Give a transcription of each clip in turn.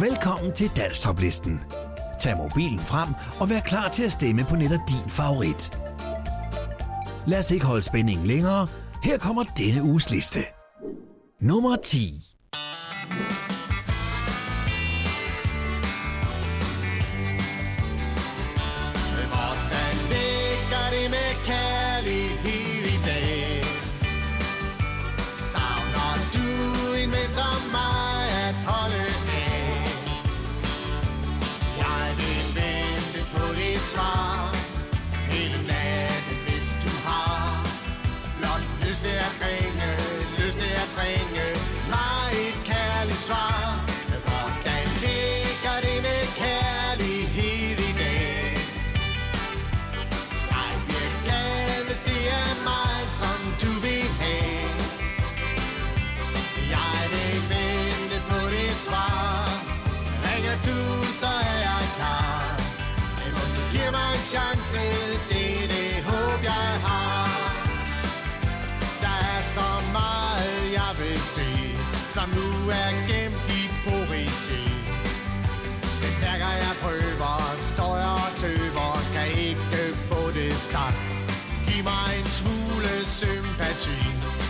Velkommen til Danstoplisten. Tag mobilen frem og vær klar til at stemme på netop din favorit. Lad os ikke holde spændingen længere. Her kommer denne uges liste. Nummer 10. soon, sympathy.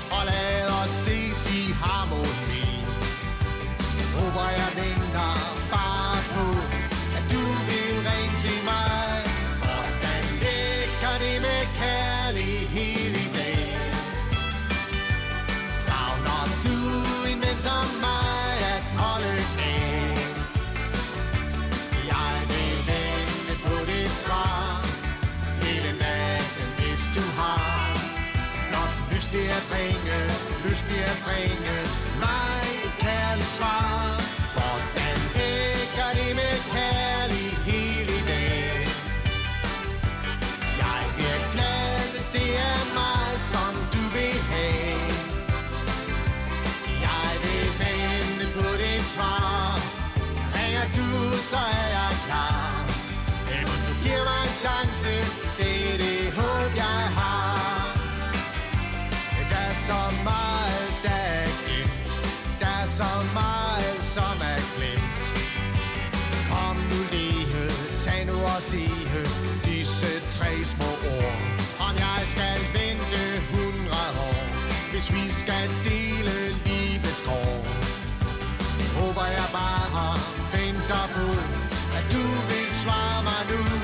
kan bringes mig et kærligt svar. Hvordan ægger det med kærlighed i dag? Jeg bliver glad, hvis det er mig, som du vil have. Jeg vil vente på dit svar. Ringer du, så er jeg de små ord. Om jeg skal vente 100 år Hvis vi skal dele livets kår. Håber jeg bare venter på At du vil svare mig nu.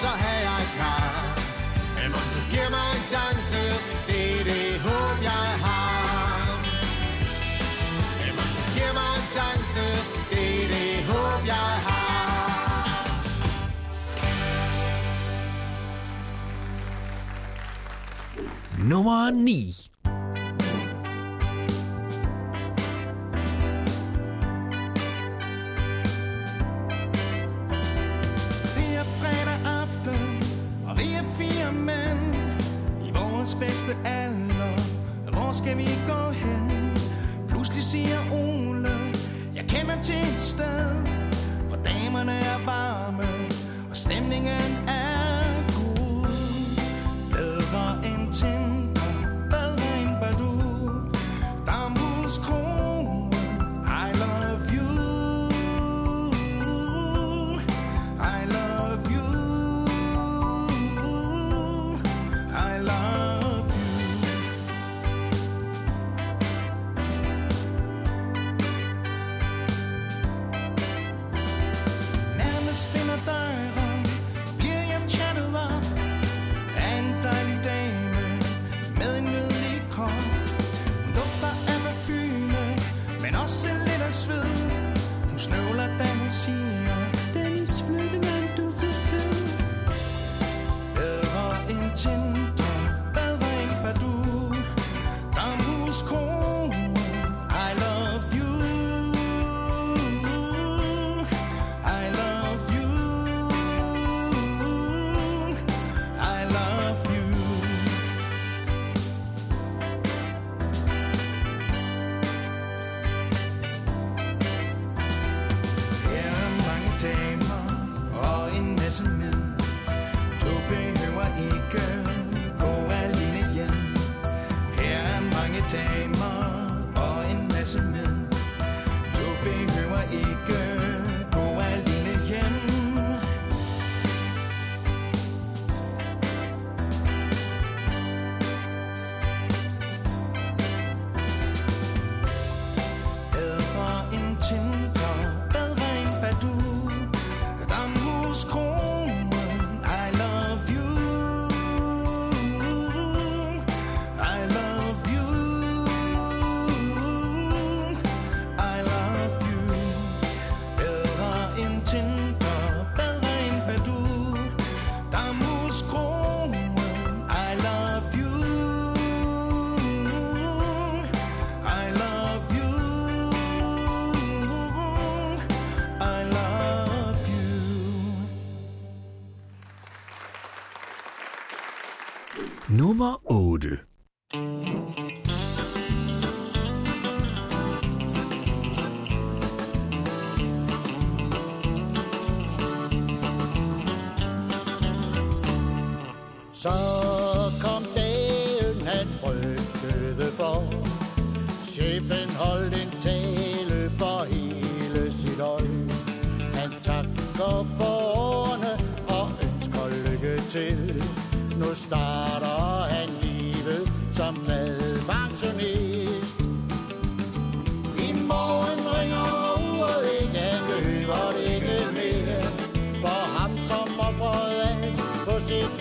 så have jeg kar. Men må du giver mig en chance, det er det håb, jeg har. Men må du giver mig en chance, det er det håb, jeg har. Nummer 9. bedste alder Hvor skal vi gå hen? Pludselig siger Ole Jeg kender til et sted Hvor damerne er varme Og stemningen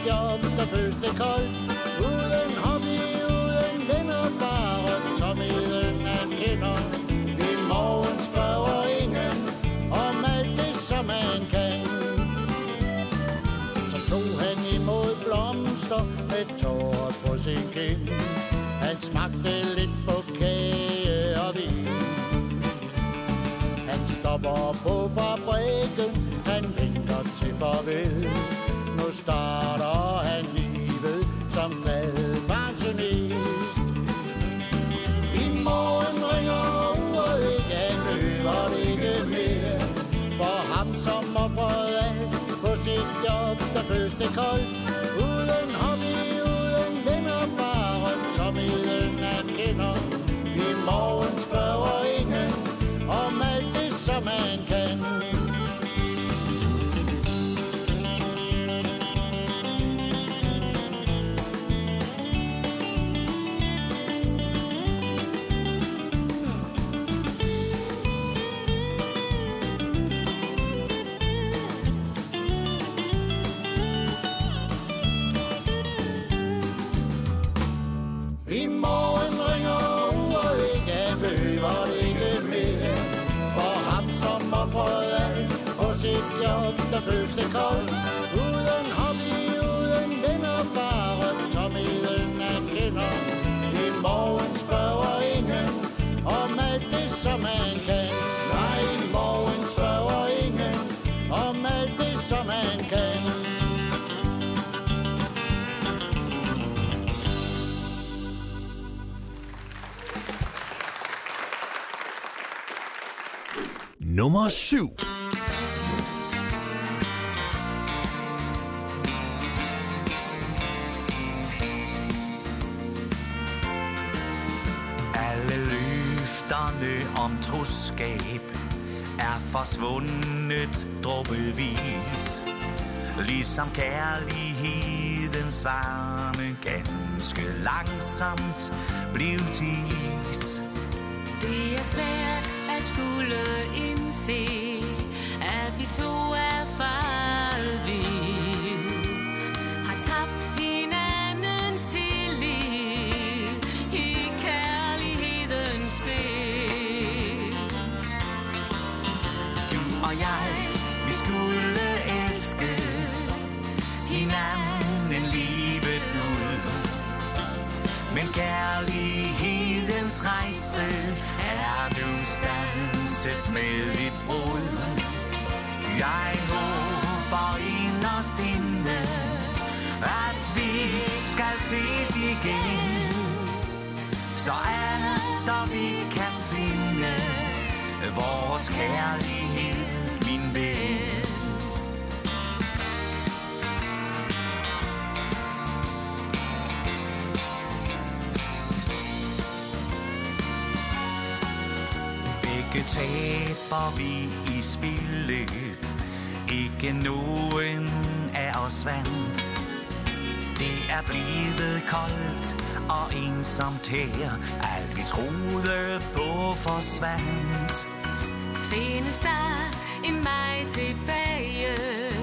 job, der føles det koldt. Uden hobby, uden venner, bare tomheden af kender. I morgen spørger ingen om alt det, som man kan. Så tog han imod blomster med tårer på sin kind. Han smagte lidt på kage og vin. Han stopper på fabrikken, han vinker til farvel. Nu starter han livet som madpensionist. I morgen ringer uret ikke, han løber ikke mere. For ham som offeret af på sit job, der føles det koldt. Uden hobby, uden venner, bare tomheden han kender. I morgen spørger ingen om alt det, som han kan. Sit job, der føles det koldt. Uden hobby, uden venner, bare tomheden af kender. I morgen spørger ingen om alt det, som man kan. Nej, i morgen spørger ingen om alt det, som man kan. Nummer 7 løfterne troskab er forsvundet dråbevis. Ligesom kærlighedens varme ganske langsomt blev tis. Det er svært at skulle indse, at vi to er faret livets rejse er nu stanset med et brud. Jeg håber inderst inde, at vi skal ses igen. Så er der vi kan finde vores kærlighed, taber vi i spillet. Ikke nogen af os vandt. Det er blevet koldt og ensomt her. Alt vi troede på forsvandt. Findes der en vej tilbage?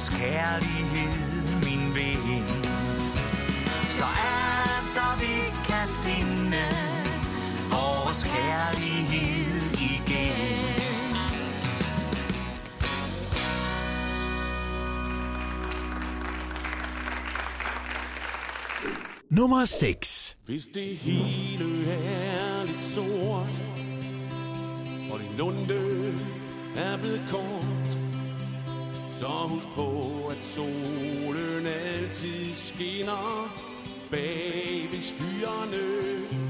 vores kærlighed, min ven. Så er der vi kan finde vores kærlighed igen. Nummer 6 Hvis det hele er lidt sort Og din lunde er blevet kort så husk på, at solen altid skinner bag ved skyerne.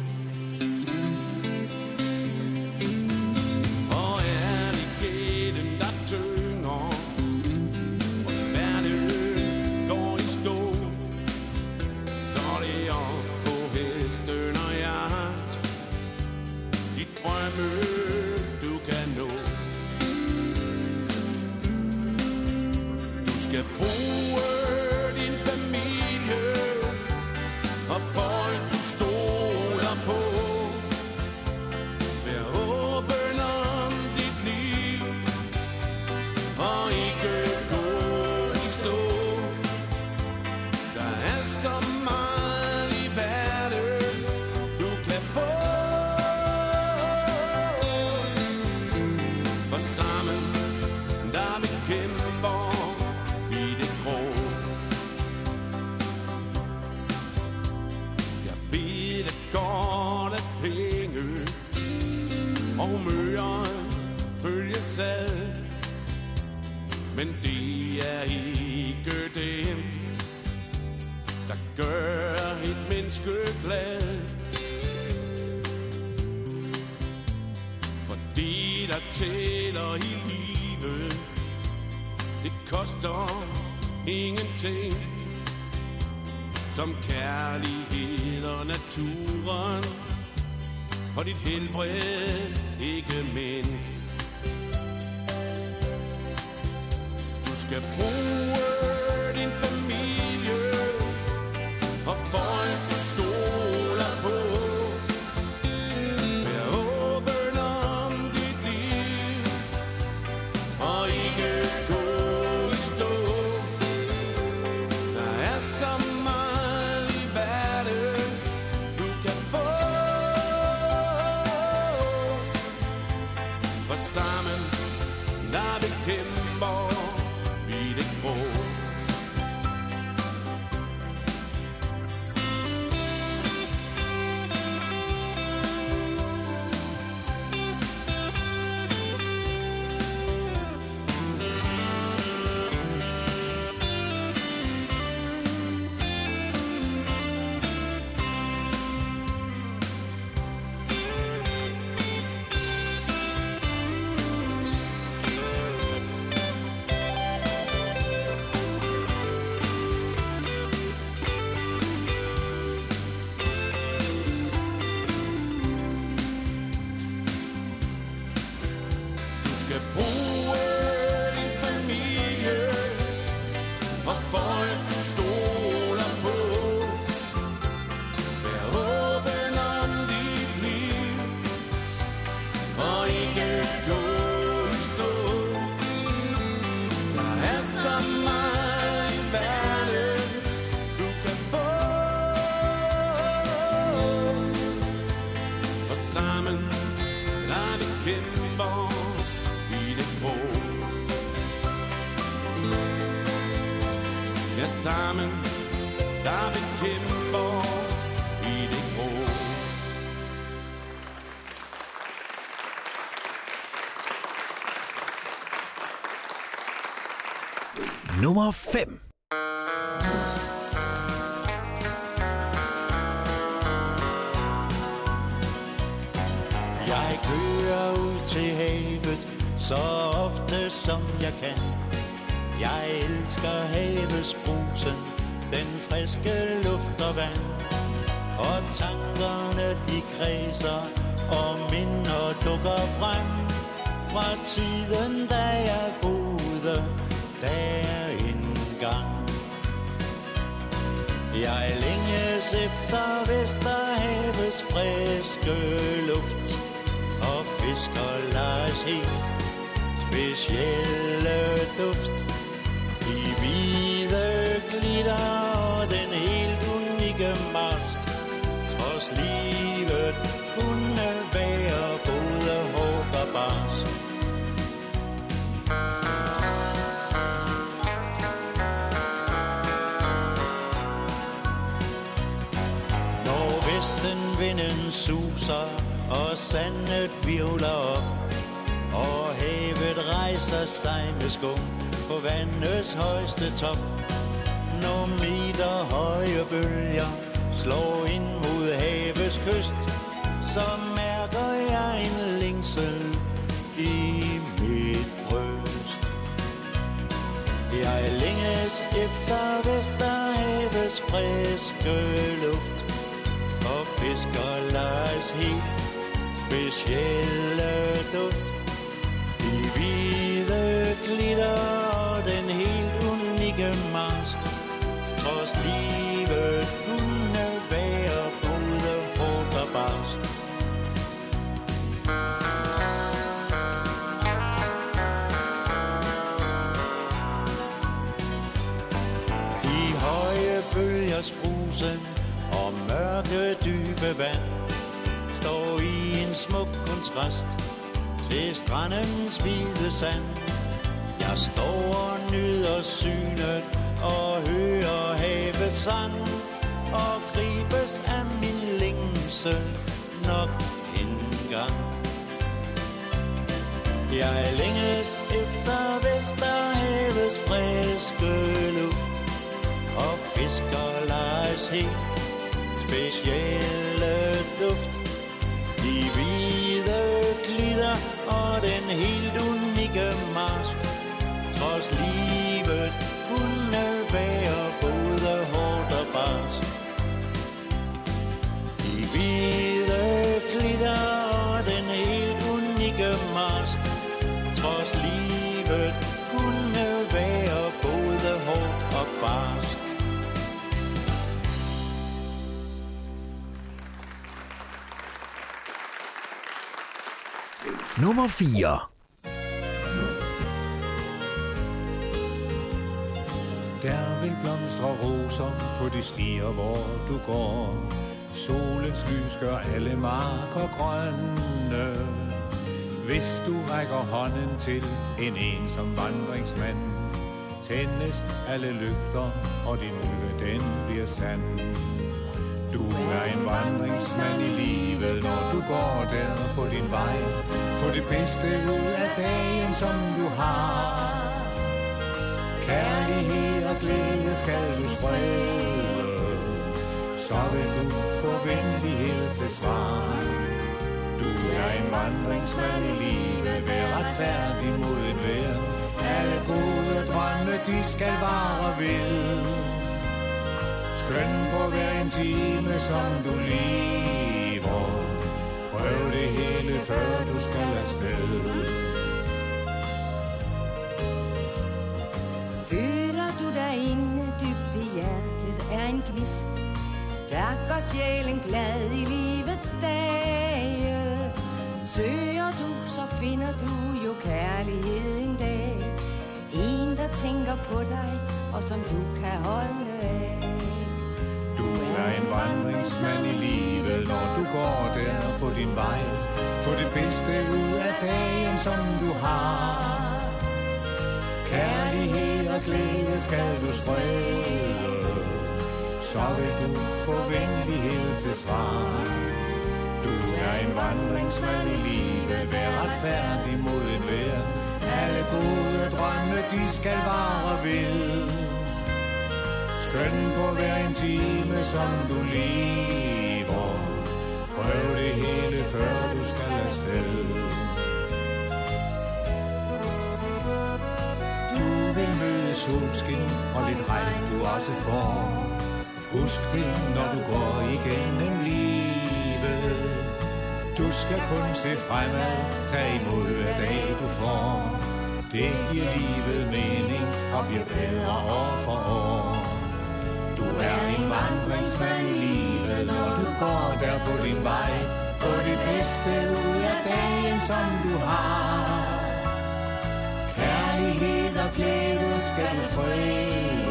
nummer 5. Jeg kører ud til havet så ofte som jeg kan. Jeg elsker havets brusen, den friske luft og vand. Og tankerne de kredser, og minder dukker frem. Fra tiden da jeg boede, da Jeg længes efter Vesterhavets friske luft Og fisk og lars helt specielle duft. I hvide glitter sandet virvler op Og havet rejser sig med skum på vandets højeste top. Når meter høje bølger slår ind mod havets kyst Så mærker jeg en længsel i mit bryst. Jeg længes efter Vesterhavets friske luft Og fisker lejes helt specielle duft I hvide glitter og den helt unikke mask. Trods livet kunne være både hårdt og barsk. De høje bølgers brusen og mørke dybe vand smuk kontrast til strandens hvide sand. Jeg står og nyder synet og hører havets sang Og gribes af min længsel nok en gang. Jeg længes efter Vesterhavets friske luft og fisker lejes helt specielt den helt unikke mask. Trods lige Nummer 4. Der vil blomstre roser på de stier, hvor du går. Solens lys gør alle marker grønne. Hvis du rækker hånden til en ensom vandringsmand, tændes alle lygter, og din lykke den bliver sand. Du er en vandringsmand i livet, når du går der på din vej. Få det bedste ud af dagen, som du har. Kærlighed og glæde skal du sprede Så vil du få venlighed til svar Du er en vandringsmand i livet Vær retfærdig mod et vejr Alle gode drømme, de skal vare ved Skøn på hver en time, som du lever. Prøv det hele, før du skal afsted. Føler du dig inde dybt i hjertet er en gnist Der går sjælen glad i livets dage? Søger du, så finder du jo kærlighed en dag. En, der tænker på dig, og som du kan holde af en vandringsmand i livet, når du går der på din vej. Få det bedste ud af dagen, som du har. Kærlighed og glæde skal du sprede, så vil du få venlighed til svar. Du er en vandringsmand i livet, vær retfærdig mod en vær. Alle gode drømme, de skal vare ved. Skøn på hver en time, som du lever. Prøv det hele, før du skal afsted. Du vil møde solskin og lidt regn, du også får. Husk det, når du går igennem livet. Du skal kun se fremad, tag imod hver dag du får. Det giver livet mening og bliver bedre år for år er en vandringsmand i livet, når du går der på din vej. Få det bedste ud af dagen, som du har. Kærlighed og glæde skal du frede,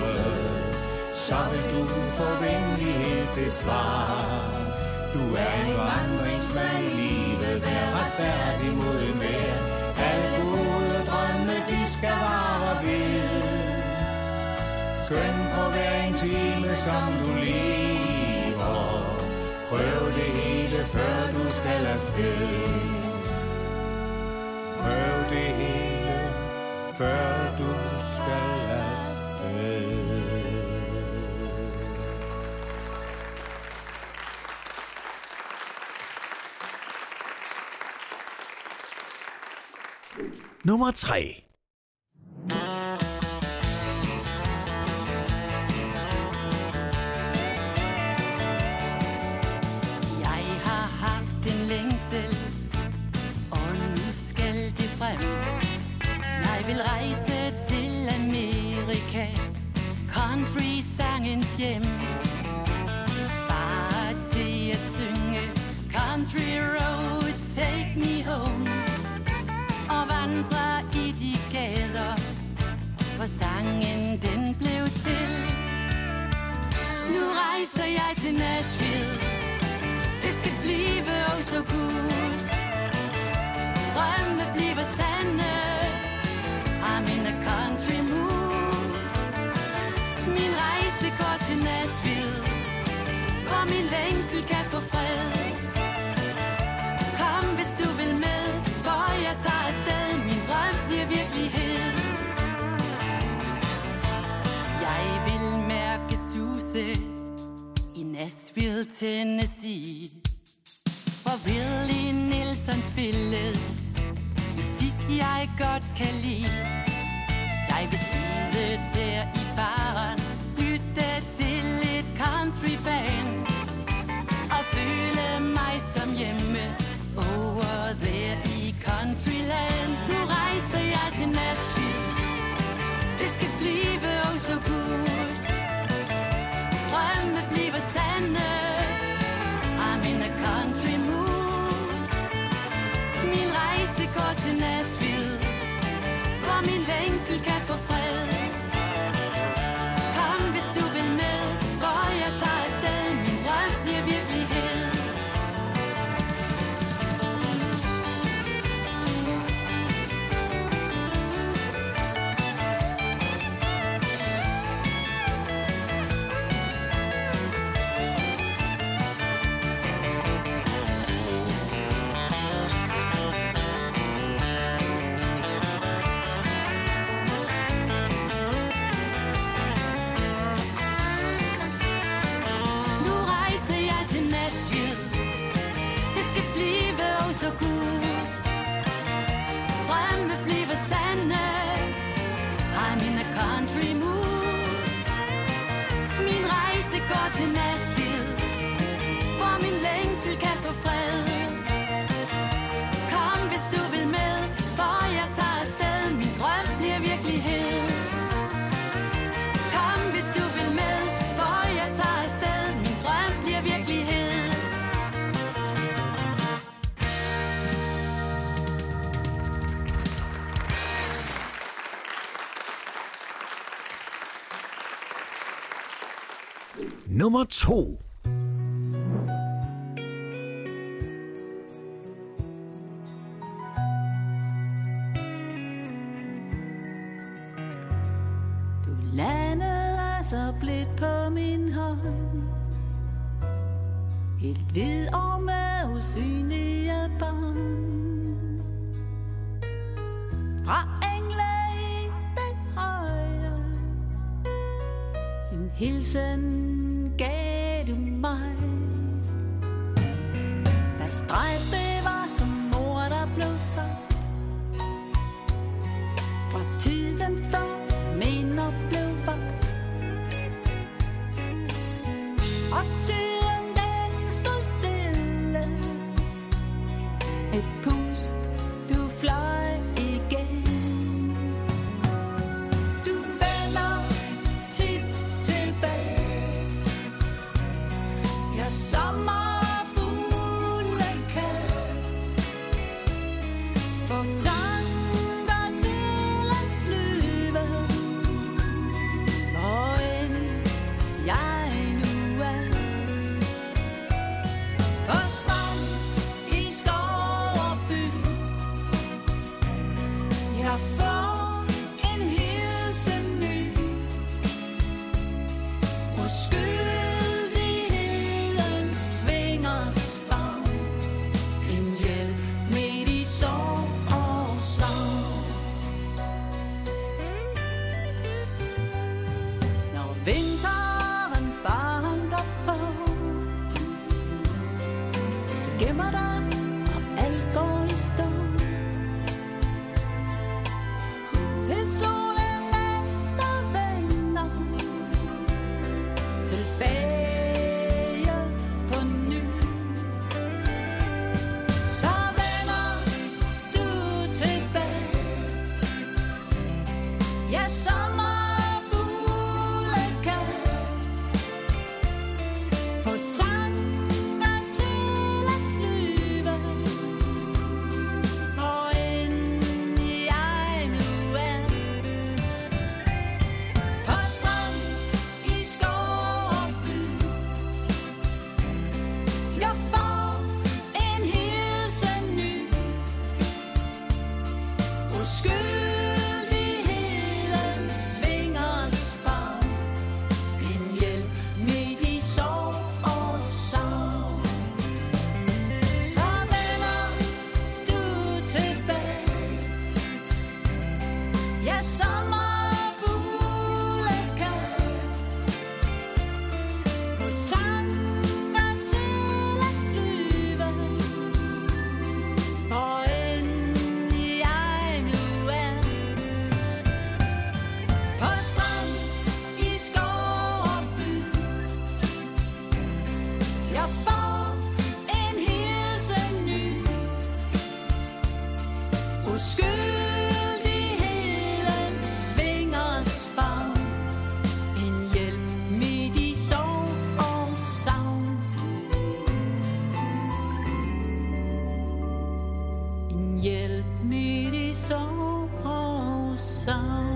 så vil du få venlighed til svar. Du er en vandringsmand i livet, vær retfærdig mod enhver. skøn på hver en time, som du lever. Prøv det hele, før du skal afsted. Prøv det hele, før du skal afsted. Nummer 3 hjem. Bare det at synge Country Road, take me home. Og vandre i de gader Hvor sangen den blev til. Nu rejser jeg til Nashville. Nashville, Tennessee. Hvor Willie Nielsen spillede Musik jeg godt kan lide. Jeg vil sidde der i baren Lytte til et country band. nummer 2. Du landede altså blidt på min hånd. Helt hvid og med usynlige bånd. Fra engle i den højre En hilsen gav du mig. Der strejfte hjælp mit i sorg og savn.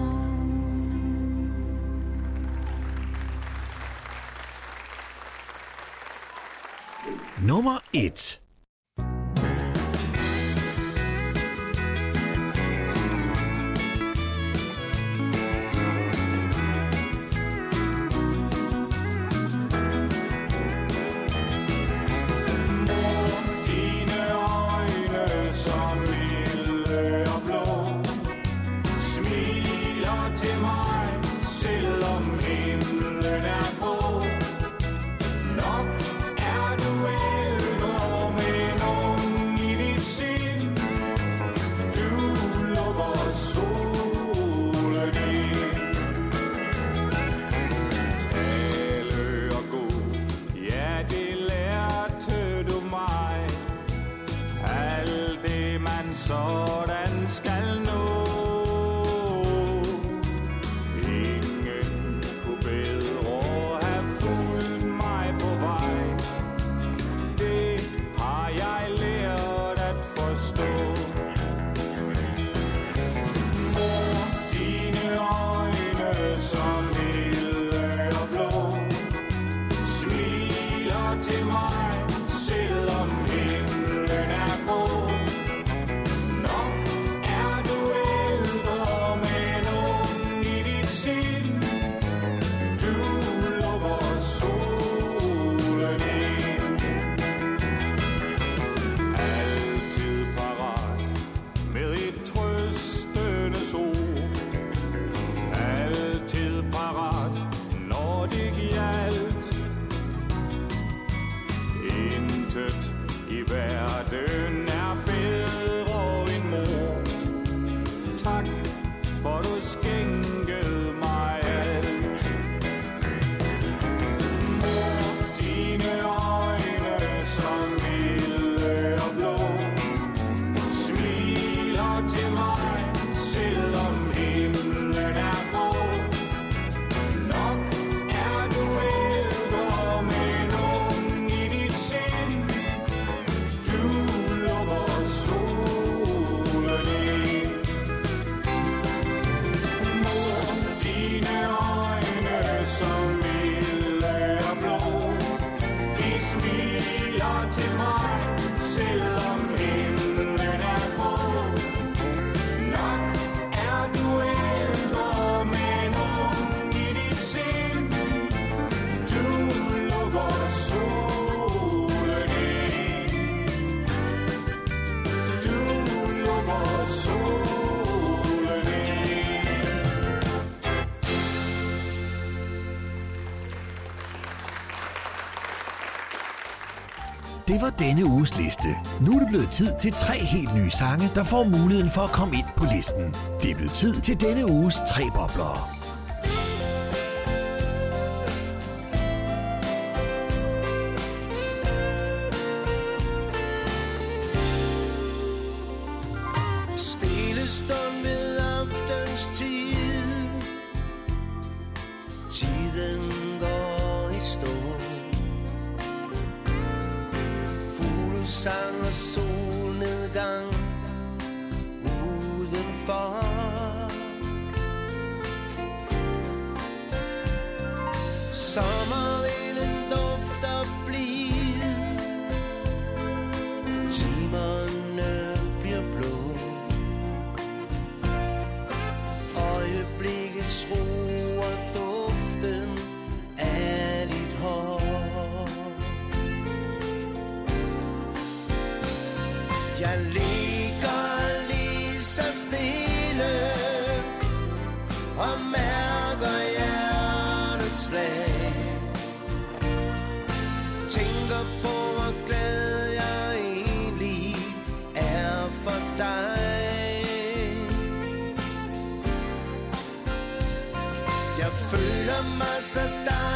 Nummer 1. Smiler Det var denne uges liste. Nu er det blevet tid til tre helt nye sange, der får muligheden for at komme ind på listen. Det er blevet tid til denne uges tre bobler. jeg et slag. Tænker på, hvor glad jeg egentlig er for dig. Jeg føler mig så dejlig.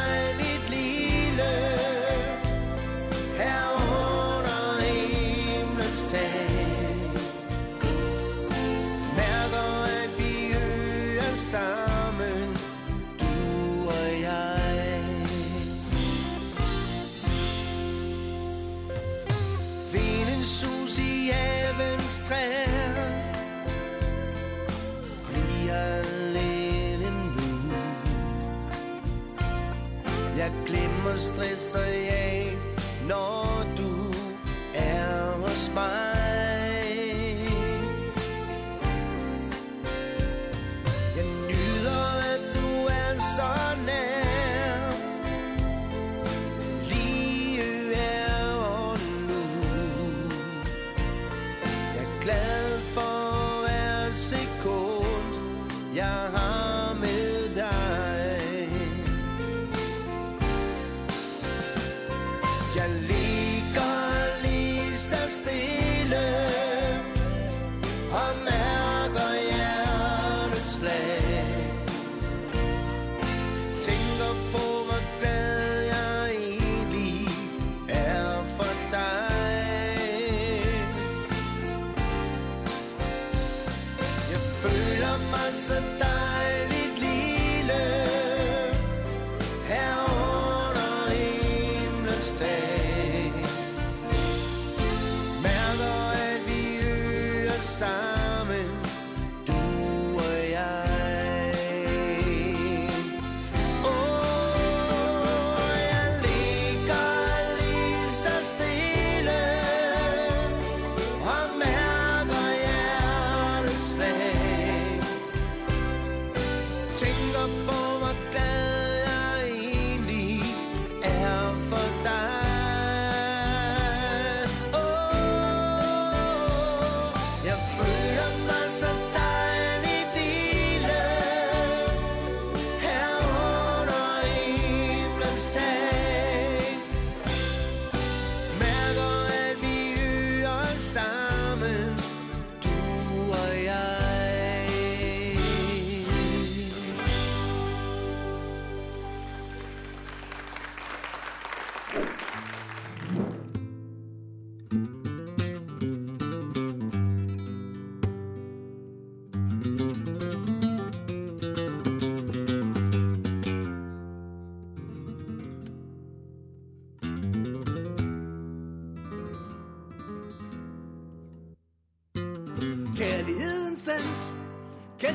mig stresser jeg, når du er hos mig.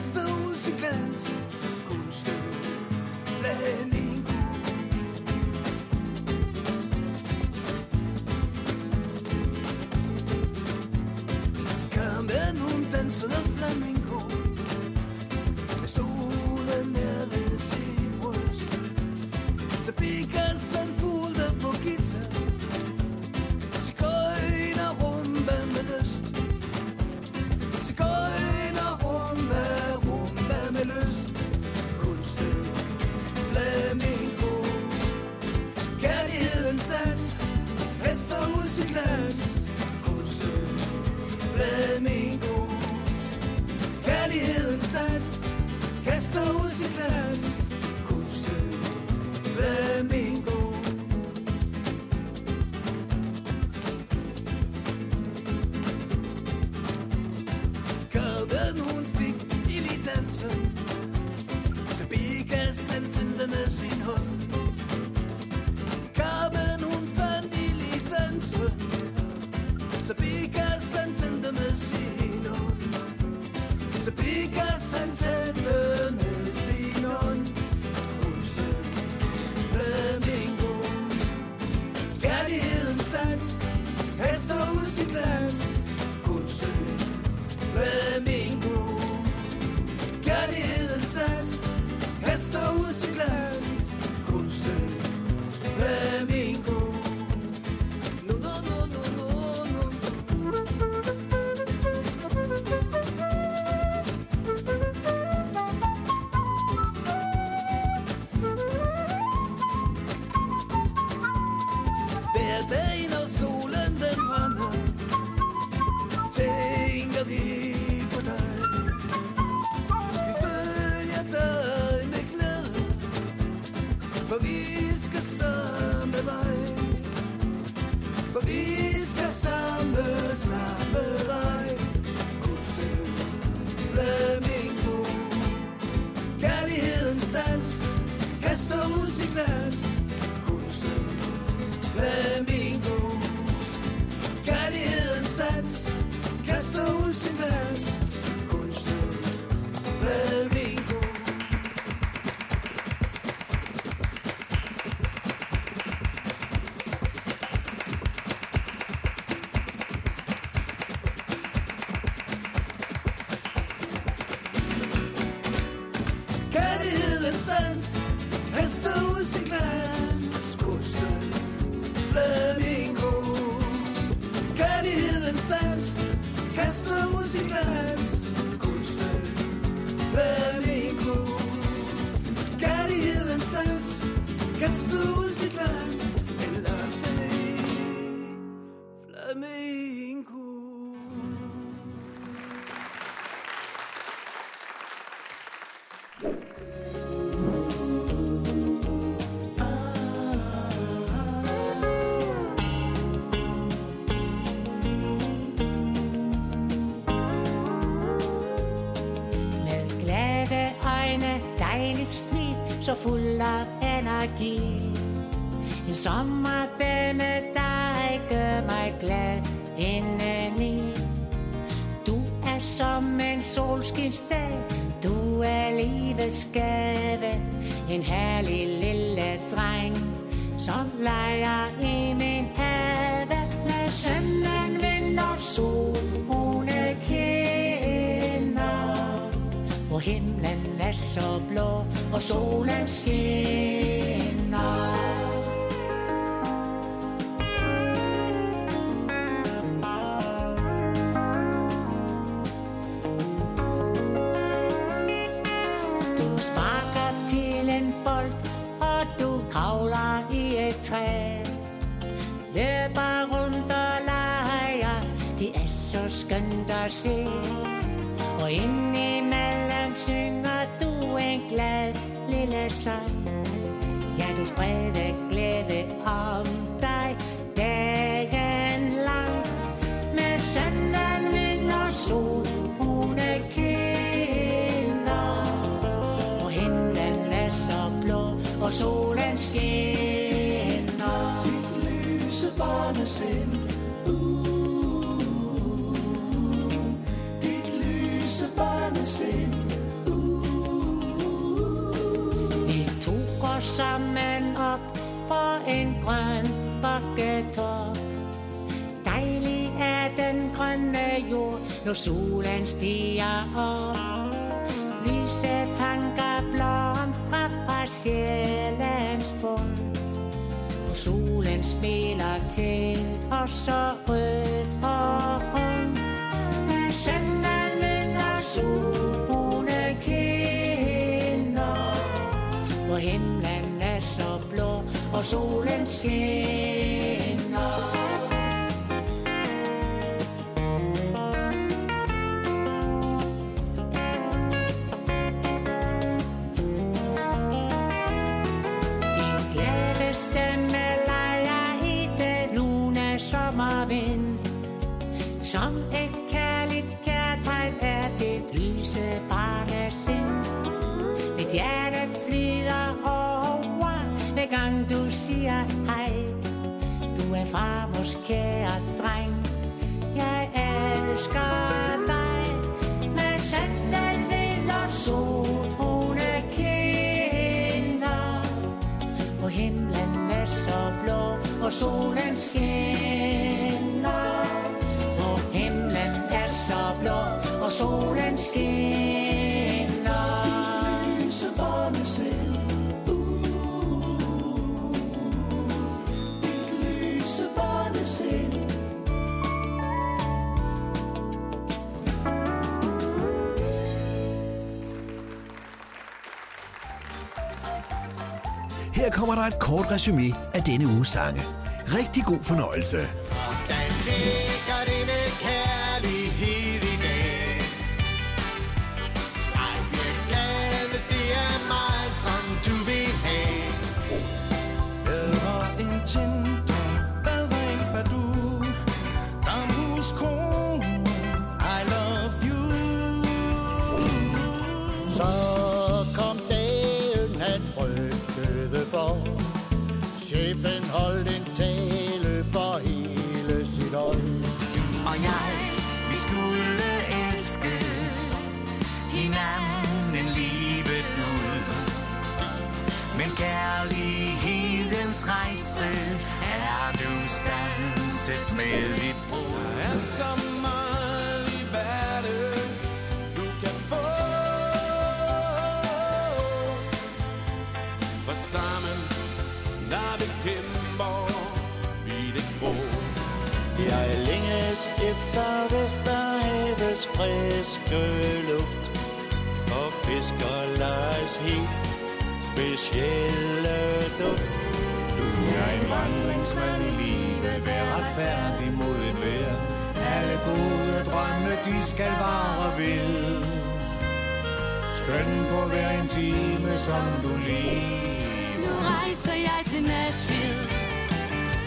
kastet ud sin glans Kun Sebikas han tændte med sin hånd. Sebikas han tændte med sin hånd. Huset flamingo Kærlighedens dans Hester ud sit glas. Kunsten flamingo Kærlighedens dans Hester ud ud så skønt at se. Og indimellem synger du en glad lille sang. Ja, du spreder glæde om dig dagen lang. Med sønden, vind og sol, brune kinder. Og himlen er så blå, og solen skinner. lyse barnesind sammen op på en grøn bakketop. Dejlig er den grønne jord, når solen stiger op. Lyse tanker blomstrer fra sjælens bund. Og solen smiler til os så himlen er så blå, og solen skinner. som et farmors kære dreng. Jeg elsker dig med sandalvild og solbrune kinder. På himlen er så blå, og solen skinner. På himlen er så blå, og solen skinner. Her kommer der et kort resume af denne uges sange. Rigtig god fornøjelse. retfærdig mod et vejr. Alle gode drømme, de skal vare ved. Skøn på hver en time, som du lige. Nu rejser jeg til Nashville.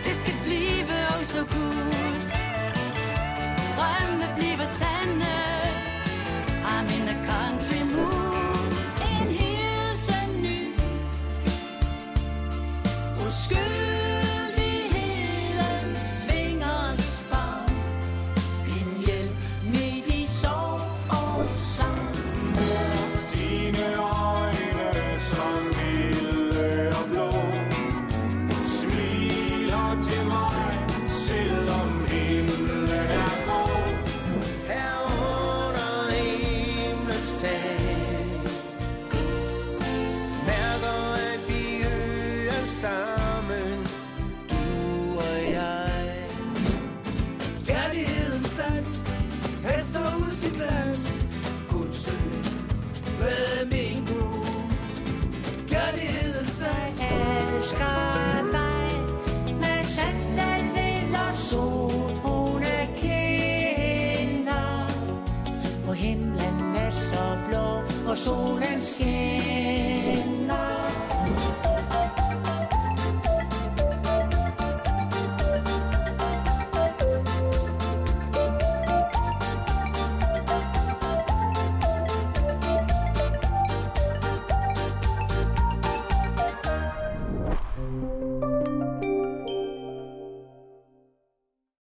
Det skal blive oh så so.